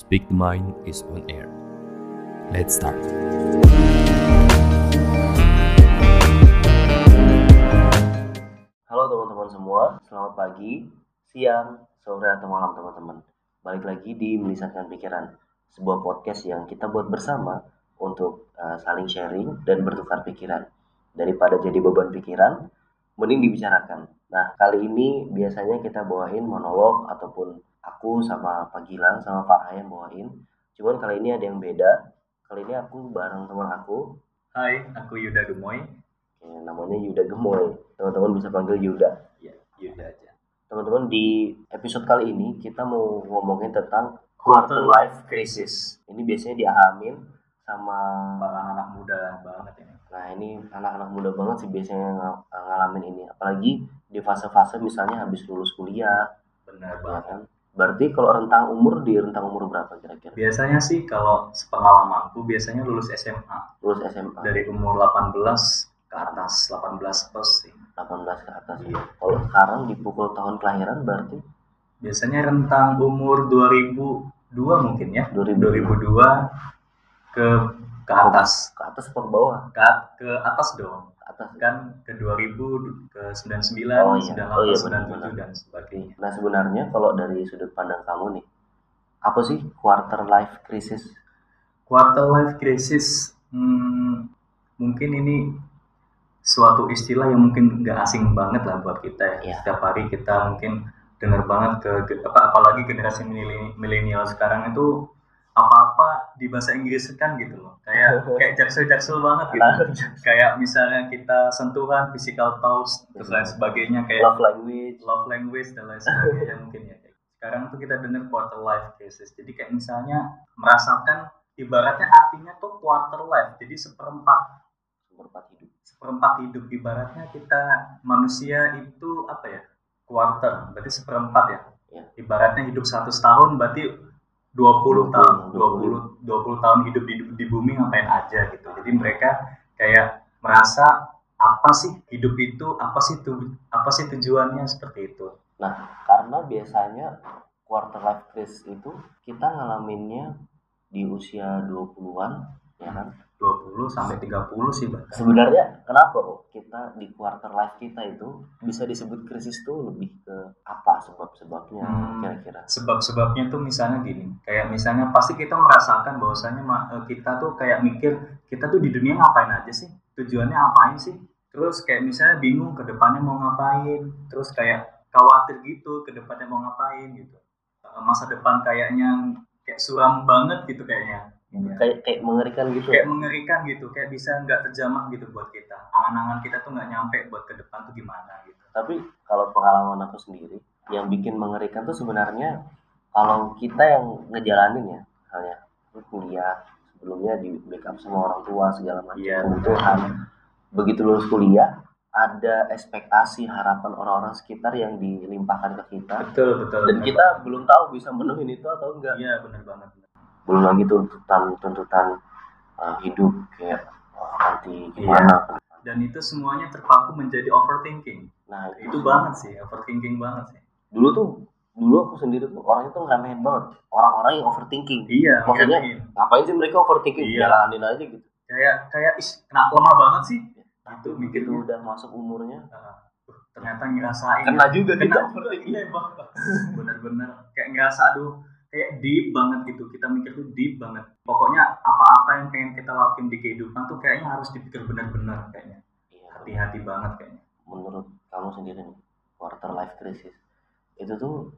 Speak the Mind is on air. Let's start. Halo teman-teman semua, selamat pagi, siang, sore atau malam teman-teman. Balik lagi di Melisatkan Pikiran, sebuah podcast yang kita buat bersama untuk uh, saling sharing dan bertukar pikiran. Daripada jadi beban pikiran, mending dibicarakan. Nah, kali ini biasanya kita bawain monolog ataupun aku sama Pak Gilang sama Pak yang bawain. Cuman kali ini ada yang beda. Kali ini aku bareng teman aku, Hai, aku Yuda Gemoy. ya, namanya Yuda Gemoy. Teman-teman bisa panggil Yuda. Ya, Yuda aja. Teman-teman di episode kali ini kita mau ngomongin tentang quarter life crisis. Ini biasanya dialamin sama Para anak muda banget ini. Nah ini anak-anak muda banget sih biasanya ng- ngalamin ini. Apalagi di fase-fase misalnya habis lulus kuliah, Benar ya banget. kan? Berarti kalau rentang umur di rentang umur berapa kira-kira? Biasanya sih kalau sepengalamanku biasanya lulus SMA Lulus SMA dari umur 18 ke atas 18 plus sih. 18 ke atas. Iya. Kalau sekarang dipukul tahun kelahiran berarti Biasanya rentang umur 2002 mungkin ya. 2002. 2002 ke ke atas. ke atas atau ke bawah? Ke, ke atas dong. Ke atas. Kan ke 2000 ke 99, Oh iya. 98, Oh iya, benar-benar. 97 dan sebagainya. Nah sebenarnya kalau dari sudut pandang kamu nih, apa sih quarter life crisis? Quarter life crisis, hmm, mungkin ini suatu istilah yang mungkin nggak asing banget lah buat kita ya. Iya. Setiap hari kita mungkin dengar banget ke, apa apalagi generasi mileni- milenial sekarang itu apa-apa di bahasa Inggris kan gitu loh. Kayak kayak jaksel-jaksel banget gitu. kayak misalnya kita sentuhan, physical touch, terus lain sebagainya kayak Love language. love language dan lain sebagainya mungkin ya. Sekarang tuh kita dengar quarter life crisis. Jadi kayak misalnya merasakan ibaratnya artinya tuh quarter life. Jadi seperempat Seperempat hidup. seperempat hidup ibaratnya kita manusia itu apa ya? Quarter, berarti seperempat ya. Ya. Ibaratnya hidup 100 tahun berarti 20 tahun, 20 20 tahun hidup di, di bumi ngapain aja gitu. Jadi mereka kayak merasa apa sih hidup itu, apa sih tu, apa sih tujuannya seperti itu. Nah karena biasanya quarter life crisis itu kita ngalaminnya di usia 20-an, ya kan? 20 sampai 30 sih bahkan. Sebenarnya kenapa kok kita di quarter life kita itu bisa disebut krisis tuh lebih ke apa sebab-sebabnya Hmm. kira-kira? Sebab-sebabnya tuh misalnya gini, kayak misalnya pasti kita merasakan bahwasanya eh, kita tuh kayak mikir kita tuh di dunia ngapain aja sih? Tujuannya ngapain sih? Terus kayak misalnya bingung ke depannya mau ngapain, terus kayak khawatir gitu ke depannya mau ngapain gitu. Eh, Masa depan kayaknya kayak suram banget gitu kayaknya. Iya. Kayak kayak mengerikan gitu. kayak mengerikan gitu, kayak bisa nggak terjamah gitu buat kita. Angan-angan kita tuh nggak nyampe buat ke depan tuh gimana gitu. Tapi kalau pengalaman aku sendiri, yang bikin mengerikan tuh sebenarnya kalau kita yang ngejalanin ya, misalnya kuliah sebelumnya di backup sama orang tua segala macam Iya, kebutuhan. Begitu lulus kuliah, ada ekspektasi harapan orang-orang sekitar yang dilimpahkan ke kita Betul betul. dan bener kita belum tahu bisa menuhin itu atau enggak. Iya benar banget. Belum lagi tuntutan-tuntutan uh, hidup kayak oh, nanti gimana. Dan itu semuanya terpaku menjadi overthinking. Nah, Itu banget sih, overthinking banget sih. dulu tuh dulu aku sendiri tuh orang itu ngeremehin banget orang-orang yang overthinking Iya, maksudnya ngertiin. ngapain sih mereka overthinking Iya. jalanin aja gitu kayak kayak is kena lemah banget sih. Itu begitu mikirnya. udah masuk umurnya Nah, uh, ternyata ngerasain. kena juga kena kita overthinking. Iya, Bang. Bener-bener kayak ngerasa aduh kayak deep banget gitu. Kita mikir tuh deep banget. Pokoknya apa-apa yang pengen kita lakuin di kehidupan tuh kayaknya harus dipikir bener-bener kayaknya. Iya, Hati-hati banget kayaknya. menurut kamu sendiri nih quarter life crisis itu tuh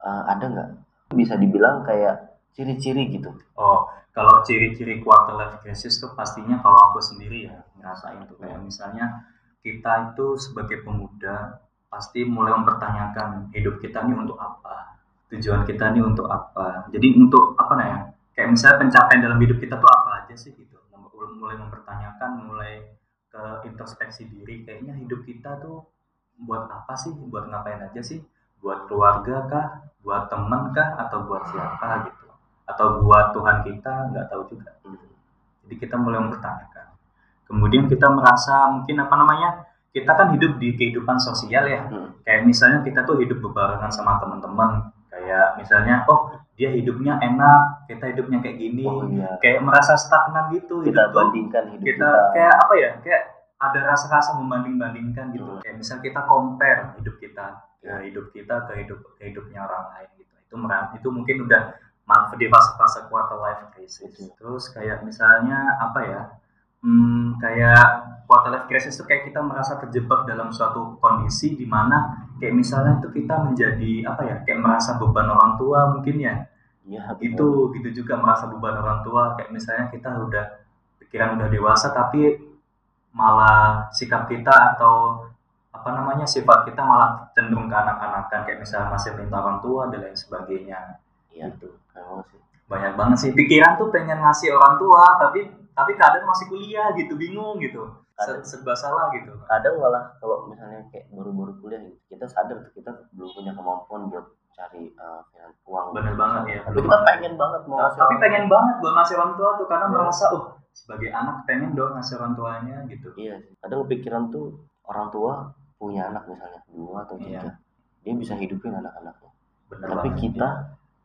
uh, ada nggak bisa dibilang kayak ciri-ciri gitu Oh, kalau ciri-ciri quarter life crisis tuh pastinya kalau aku sendiri ya ngerasain tuh kayak misalnya kita itu sebagai pemuda pasti mulai mempertanyakan hidup kita ini untuk apa, tujuan kita ini untuk apa. Jadi untuk apa nah ya? Kayak misalnya pencapaian dalam hidup kita tuh apa aja sih gitu. Mulai mempertanyakan, mulai ke introspeksi diri. Kayaknya hidup kita tuh buat apa sih? Buat ngapain aja sih? Buat keluarga kah? Buat teman kah? Atau buat siapa gitu? atau buat Tuhan kita nggak tahu juga gitu. jadi kita mulai mempertanyakan kemudian kita merasa mungkin apa namanya kita kan hidup di kehidupan sosial ya Hmm. kayak misalnya kita tuh hidup bebarengan sama teman-teman kayak misalnya oh dia hidupnya enak kita hidupnya kayak gini oh iya. kayak merasa stagnan gitu kita hidup bandingkan hidup kita, kita, kayak apa ya kayak ada rasa-rasa membanding-bandingkan gitu. Hmm. kayak misal kita compare hidup kita ke hidup kita ke hidup ke hidupnya orang lain gitu. Itu merah itu mungkin udah maaf di fase-fase quarter life crisis. Betul. terus kayak misalnya apa ya hmm, kayak quarter life crisis itu kayak kita merasa terjebak dalam suatu kondisi di mana kayak misalnya itu kita menjadi apa ya kayak merasa beban orang tua mungkin ya. Iya itu gitu juga merasa beban orang tua. Kayak misalnya kita udah pikiran udah dewasa tapi malah sikap kita atau apa namanya sifat kita malah cenderung ke anak-anakan kayak misalnya masih minta orang tua dan lain sebagainya. Iya gitu. sih. Banyak banget sih. Pikiran tuh pengen ngasih orang tua tapi tapi kadang masih kuliah gitu bingung gitu Se- serba salah gitu kadang malah kalau misalnya kayak baru-baru kuliah gitu, kita sadar tuh kita belum punya kemampuan buat cari uh, uang. Bener banget, ya. tapi kita pengen banget mau ngasih tapi pengen banget buat ngasih orang tua tuh karena Iya. merasa oh sebagai anak pengen dong ngasih orang tuanya gitu. Iya kadang pikiran tuh orang tua punya anak misalnya dua atau tiga Iya. dia bisa hidupin anak-anaknya. Tapi banget. kita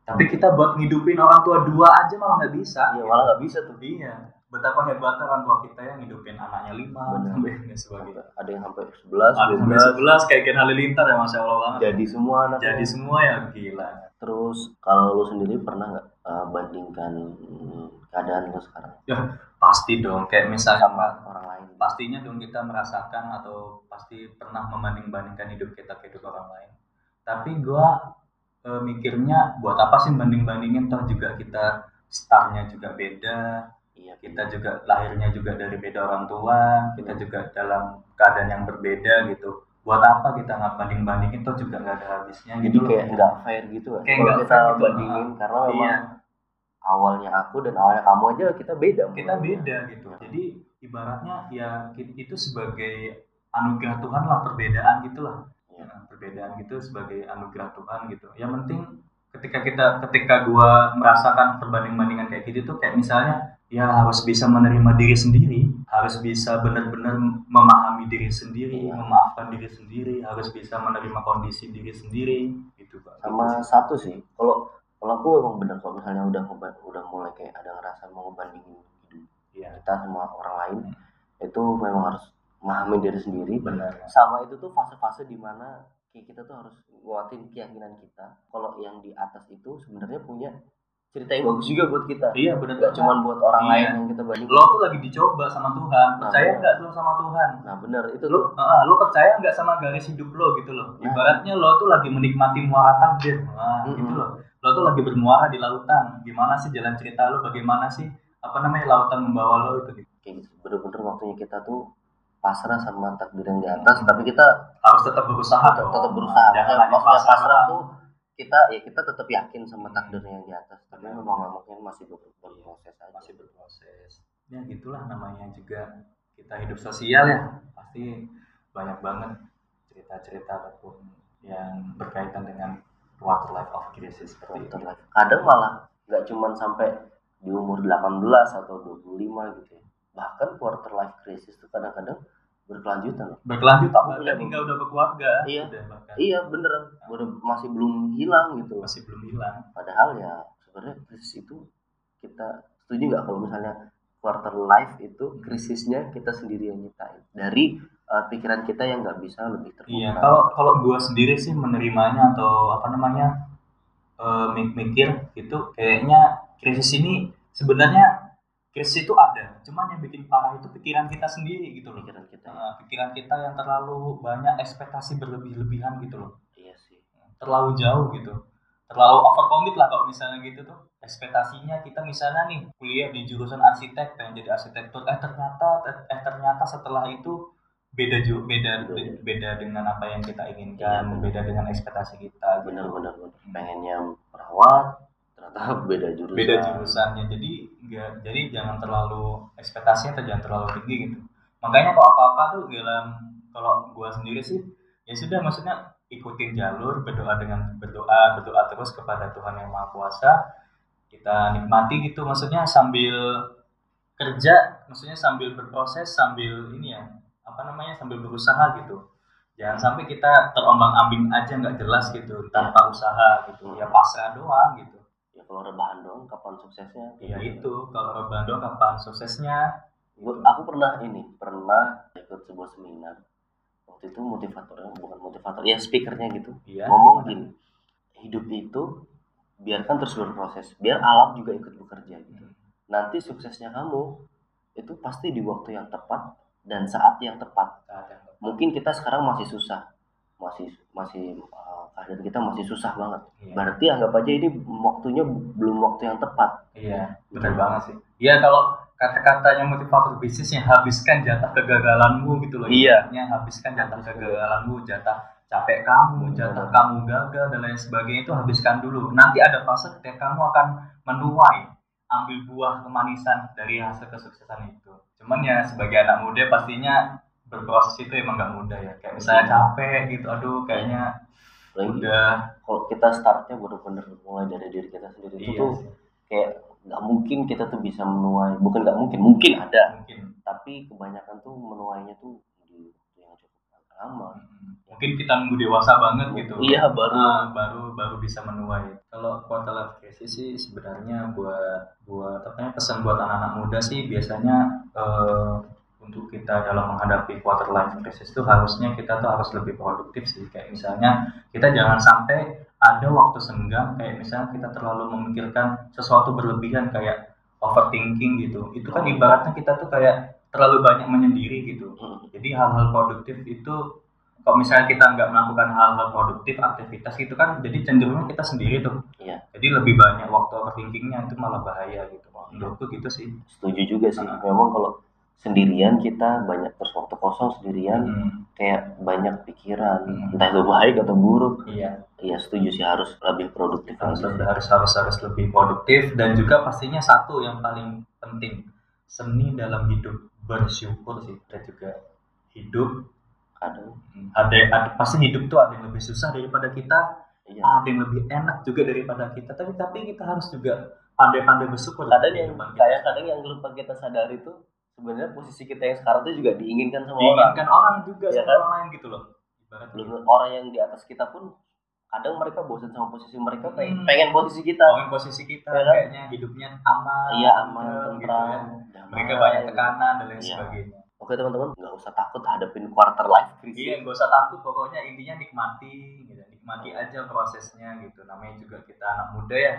tapi kita buat ngidupin orang tua dua aja malah nggak bisa. Ya malah nggak bisa tuh. Iya betapa hebatnya orang tua kita yang ngidupin anaknya lima sampai sebagainya. Ada yang sampai sebelas ada sampai sebelas kayak Ken Halilintar ya masya Allah banget. Jadi semua anak jadi semua ya gila. Terus kalau lu sendiri pernah nggak uh, bandingkan hmm, keadaan lu sekarang? Pasti dong. Kayak misalnya sama orang lain. pastinya dong kita merasakan atau pasti pernah membanding-bandingkan hidup kita ke hidup orang lain. Tapi gua eh, mikirnya buat apa sih banding-bandingin toh juga kita startnya juga beda iya kita juga lahirnya juga dari beda orang tua kita juga dalam keadaan yang berbeda gitu. Buat apa kita nggak banding bandingin toh juga nggak ada habisnya jadi gitu kayak nggak fair gitu kan Kayak kalau nggak kita gitu, bandingin karena memang iya awalnya aku dan awalnya kamu aja kita beda kita beda gitu. Jadi ibaratnya ya itu sebagai anugerah Tuhan lah perbedaan gitulah. Iya. Ya, perbedaan gitu sebagai anugerah Tuhan gitu. Yang penting ketika kita ketika gua merasakan perbanding bandingan kayak gitu tuh kayak misalnya ya harus bisa menerima diri sendiri harus bisa benar-benar memahami diri sendiri Iya. memaafkan diri sendiri harus bisa menerima kondisi diri sendiri gitu pak. Sama satu sih kalau kalau aku memang benar kalau misalnya udah udah mulai kayak ada ngerasa mau ngebandingin Iya. kita sama orang lain itu memang harus memahami diri sendiri. Benar sama itu tuh fase-fase di mana kita tuh harus nguatin keyakinan kita. Kalau yang di atas itu sebenarnya punya cerita yang bagus juga buat kita. Iya benar nggak cuma buat orang Iya. lain yang kita bandingin lo tuh lagi dicoba sama Tuhan. Percaya Nah, nggak lo sama Tuhan? Nah benar itu lo tuh. ah, lo percaya nggak sama garis hidup lo gitu loh? Nah. ibaratnya lo tuh lagi menikmati muara takdir nah, Mm-mm. gitu loh. Lo tuh lagi bermuara di lautan. Gimana sih jalan cerita lo? Bagaimana sih apa namanya lautan membawa lo itu gitu. gitu. Bener-bener waktunya kita tuh pasrah sama takdir yang di atas tapi kita harus tetap berusaha tetap, dong. tetap berusaha. Jangan Maksudnya maksudnya pasrah. pasrah tuh kita ya kita tetap yakin sama takdirnya yang di atas tapi Benar. memang mungkin masih ber- berproses aja. Masih berproses. Ya gitulah namanya juga kita hidup sosial ya. Pasti banyak banget cerita-cerita ataupun yang berkaitan dengan quarter life of crisis seperti itu. Quarter life. kadang malah nggak cuman sampai di umur 18 atau 25 gitu ya bahkan quarter life crisis tuh kadang-kadang berkelanjutan. Loh. berkelanjut Aku bahkan punya- hingga udah berkeluarga. Iya. udah bahkan. Iya bener udah masih belum hilang gitu. Masih belum hilang. Padahal ya sebenarnya krisis itu kita setuju nggak kalau misalnya quarter life itu krisisnya kita sendiri yang nyiptain dari uh, pikiran kita yang nggak bisa lebih terbuka. Iya, kalau kalau gua sendiri sih menerimanya atau apa namanya eh, mik- mikir gitu, kayaknya krisis ini sebenarnya krisis itu ada, cuman yang bikin parah itu pikiran kita sendiri gitu loh. pikiran kita Eh, pikiran kita yang terlalu banyak ekspektasi berlebih-lebihan gitu loh, iya sih terlalu jauh gitu, terlalu overcommit lah kalau misalnya gitu tuh. Ekspektasinya kita misalnya nih kuliah di jurusan arsitek pengen jadi arsitektur, eh ternyata eh ternyata setelah itu beda juga beda Beda. beda dengan apa yang kita inginkan, benar. beda dengan ekspektasi kita. gitu. bener-bener pengennya perawat ternyata beda jurusan. Beda jurusannya, jadi enggak, jadi jangan terlalu ekspektasinya atau jangan terlalu tinggi gitu. Makanya kalau apa-apa tuh dalam kalau gua sendiri sih ya sudah maksudnya ikutin jalur berdoa dengan berdoa berdoa terus kepada Tuhan yang Maha Kuasa. Kita nikmati gitu maksudnya sambil kerja maksudnya sambil berproses sambil ini ya apa namanya sambil berusaha gitu. Jangan sampai kita terombang ambing aja nggak jelas gitu tanpa usaha gitu. Ya pasrah doang gitu ya kalau rebahan doang kapan suksesnya? Iya. Gitu. itu. Kalau rebahan doang kapan suksesnya? Gua- aku pernah ini pernah ikut sebuah seminar. Waktu itu motivatornya bukan motivator ya speakernya gitu. Iya ngomong gini hidup itu biarkan terus berproses biar alam juga ikut bekerja gitu. Nanti suksesnya kamu itu pasti di waktu yang tepat dan saat yang tepat. Saat yang tepat. mungkin kita sekarang masih susah masih masih uh, keadaan kita masih susah banget Iya. berarti anggap aja ini waktunya belum waktu yang tepat Iya, benar banget sih. Iya kalau kata-katanya motivator bisnis yang habiskan jatah kegagalanmu gitu loh. Iya. Yang habiskan jatah kegagalanmu, jatah capek kamu, jatah Benar. kamu gagal dan lain sebagainya itu habiskan dulu. Nanti ada fase ketika kamu akan menuai, ambil buah kemanisan dari hasil kesuksesan itu. Cuman ya sebagai anak muda pastinya berproses itu emang gak mudah ya. Kayak misalnya capek gitu, aduh kayaknya Lagi udah. kalau kita startnya bener-bener mulai dari diri kita sendiri itu iya tuh sih, kayak nggak mungkin kita tuh bisa menuai bukan nggak mungkin mungkin ada. Mungkin. Tapi kebanyakan tuh menuainya tuh di yang cukup lama. Mm, mungkin kita nunggu dewasa banget gitu. Iya baru. Ah, baru baru bisa menuai. Kalau quarter life crisis sih sebenarnya buat buat apa ya pesan buat anak-anak muda sih biasanya eh, untuk kita dalam menghadapi quarter life crisis itu harusnya kita tuh harus lebih produktif sih. Kayak misalnya kita jangan sampai ada waktu senggang kayak misalnya kita terlalu memikirkan sesuatu berlebihan kayak overthinking gitu. Itu kan ibaratnya kita tuh kayak terlalu banyak menyendiri gitu. Jadi hal-hal produktif itu kalau misalnya kita nggak melakukan hal-hal produktif aktivitas itu kan jadi cenderungnya kita sendiri tuh. Iya. Jadi lebih banyak waktu overthinkingnya itu malah bahaya gitu. Menurutku gitu sih. Setuju juga sih. Ah. memang kalau sendirian kita banyak terus waktu kosong sendirian Hmm, kayak banyak pikiran. Hmm. entah itu baik atau buruk. Iya. Iya setuju sih harus lebih produktif harus lagi. lebih harus harus harus lebih produktif dan juga pastinya satu yang paling penting seni dalam hidup. Bersyukur sih dan juga hidup. Kadang hmm, ada, ada pasti hidup tuh ada yang lebih susah daripada kita iya. ada yang lebih enak juga daripada kita. Tapi tapi kita harus juga pandai-pandai bersyukur. Kadang yang kita. kayak kadang yang lupa kita sadari itu sebenarnya posisi kita yang sekarang tuh juga diinginkan sama orang diinginkan orang juga Iya sama kan? orang lain gitu loh ibarat belum orang yang di atas kita pun kadang mereka bosan sama posisi mereka pengen, Hmm. pengen posisi kita Ngomongin posisi kita kan? kayaknya hidupnya aman iya aman tentrem gitu tentram ya damai. mereka banyak tekanan dan lain Iya. sebagainya oke teman-teman nggak usah takut hadapin quarter life crisis iya gak usah takut pokoknya intinya nikmati gitu nikmati aja prosesnya gitu namanya juga kita anak muda ya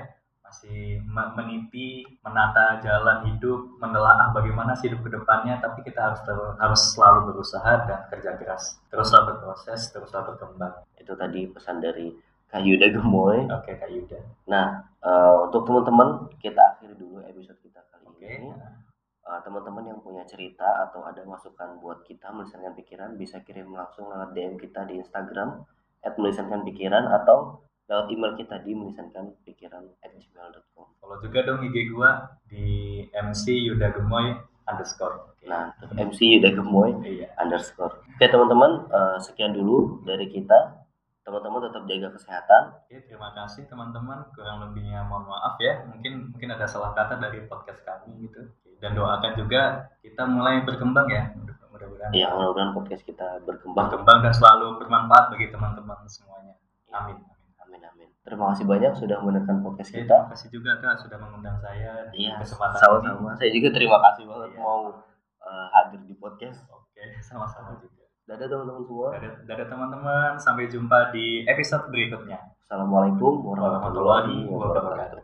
masih me- meniti menata jalan hidup menelaah bagaimana sih hidup ke depannya tapi kita harus ter- harus selalu berusaha dan kerja keras. Teruslah berproses teruslah berkembang. Itu tadi pesan dari Kak Yuda Gemoy. Oke kak Yuda. Nah eh, untuk teman-teman kita akhiri dulu episode kita kali oke. ini. Eh, teman-teman yang punya cerita atau ada masukan buat kita melisankan pikiran bisa kirim langsung lewat DM kita di Instagram @melisankan pikiran atau lewat email kita di melisankan pikiran gmail.com follow juga dong IG gua di MC Yuda Gemoy underscore nah MC Yuda Gemoy iya underscore oke teman-teman eh, sekian dulu dari kita teman-teman tetap jaga kesehatan Oke, terima kasih teman-teman. Kurang lebihnya mohon maaf ya. Mungkin mungkin ada salah kata dari podcast kami gitu. Dan doakan juga kita mulai berkembang ya. Mudah-mudahan ya mudah-mudahan podcast kita berkembang berkembang dan selalu bermanfaat bagi teman-teman semuanya. Amin. Terima kasih banyak sudah mendengarkan podcast Oke, kita terima kasih juga Kak sudah mengundang saya di Iya, kesempatan sama-sama. Saya juga terima kasih banget Iya. mau eh, hadir di podcast. ini. Oke, sama-sama juga. Dadah teman-teman semua. Dadah, dadah teman-teman. Sampai jumpa di episode berikutnya. Assalamualaikum warahmatullahi wabarakatuh.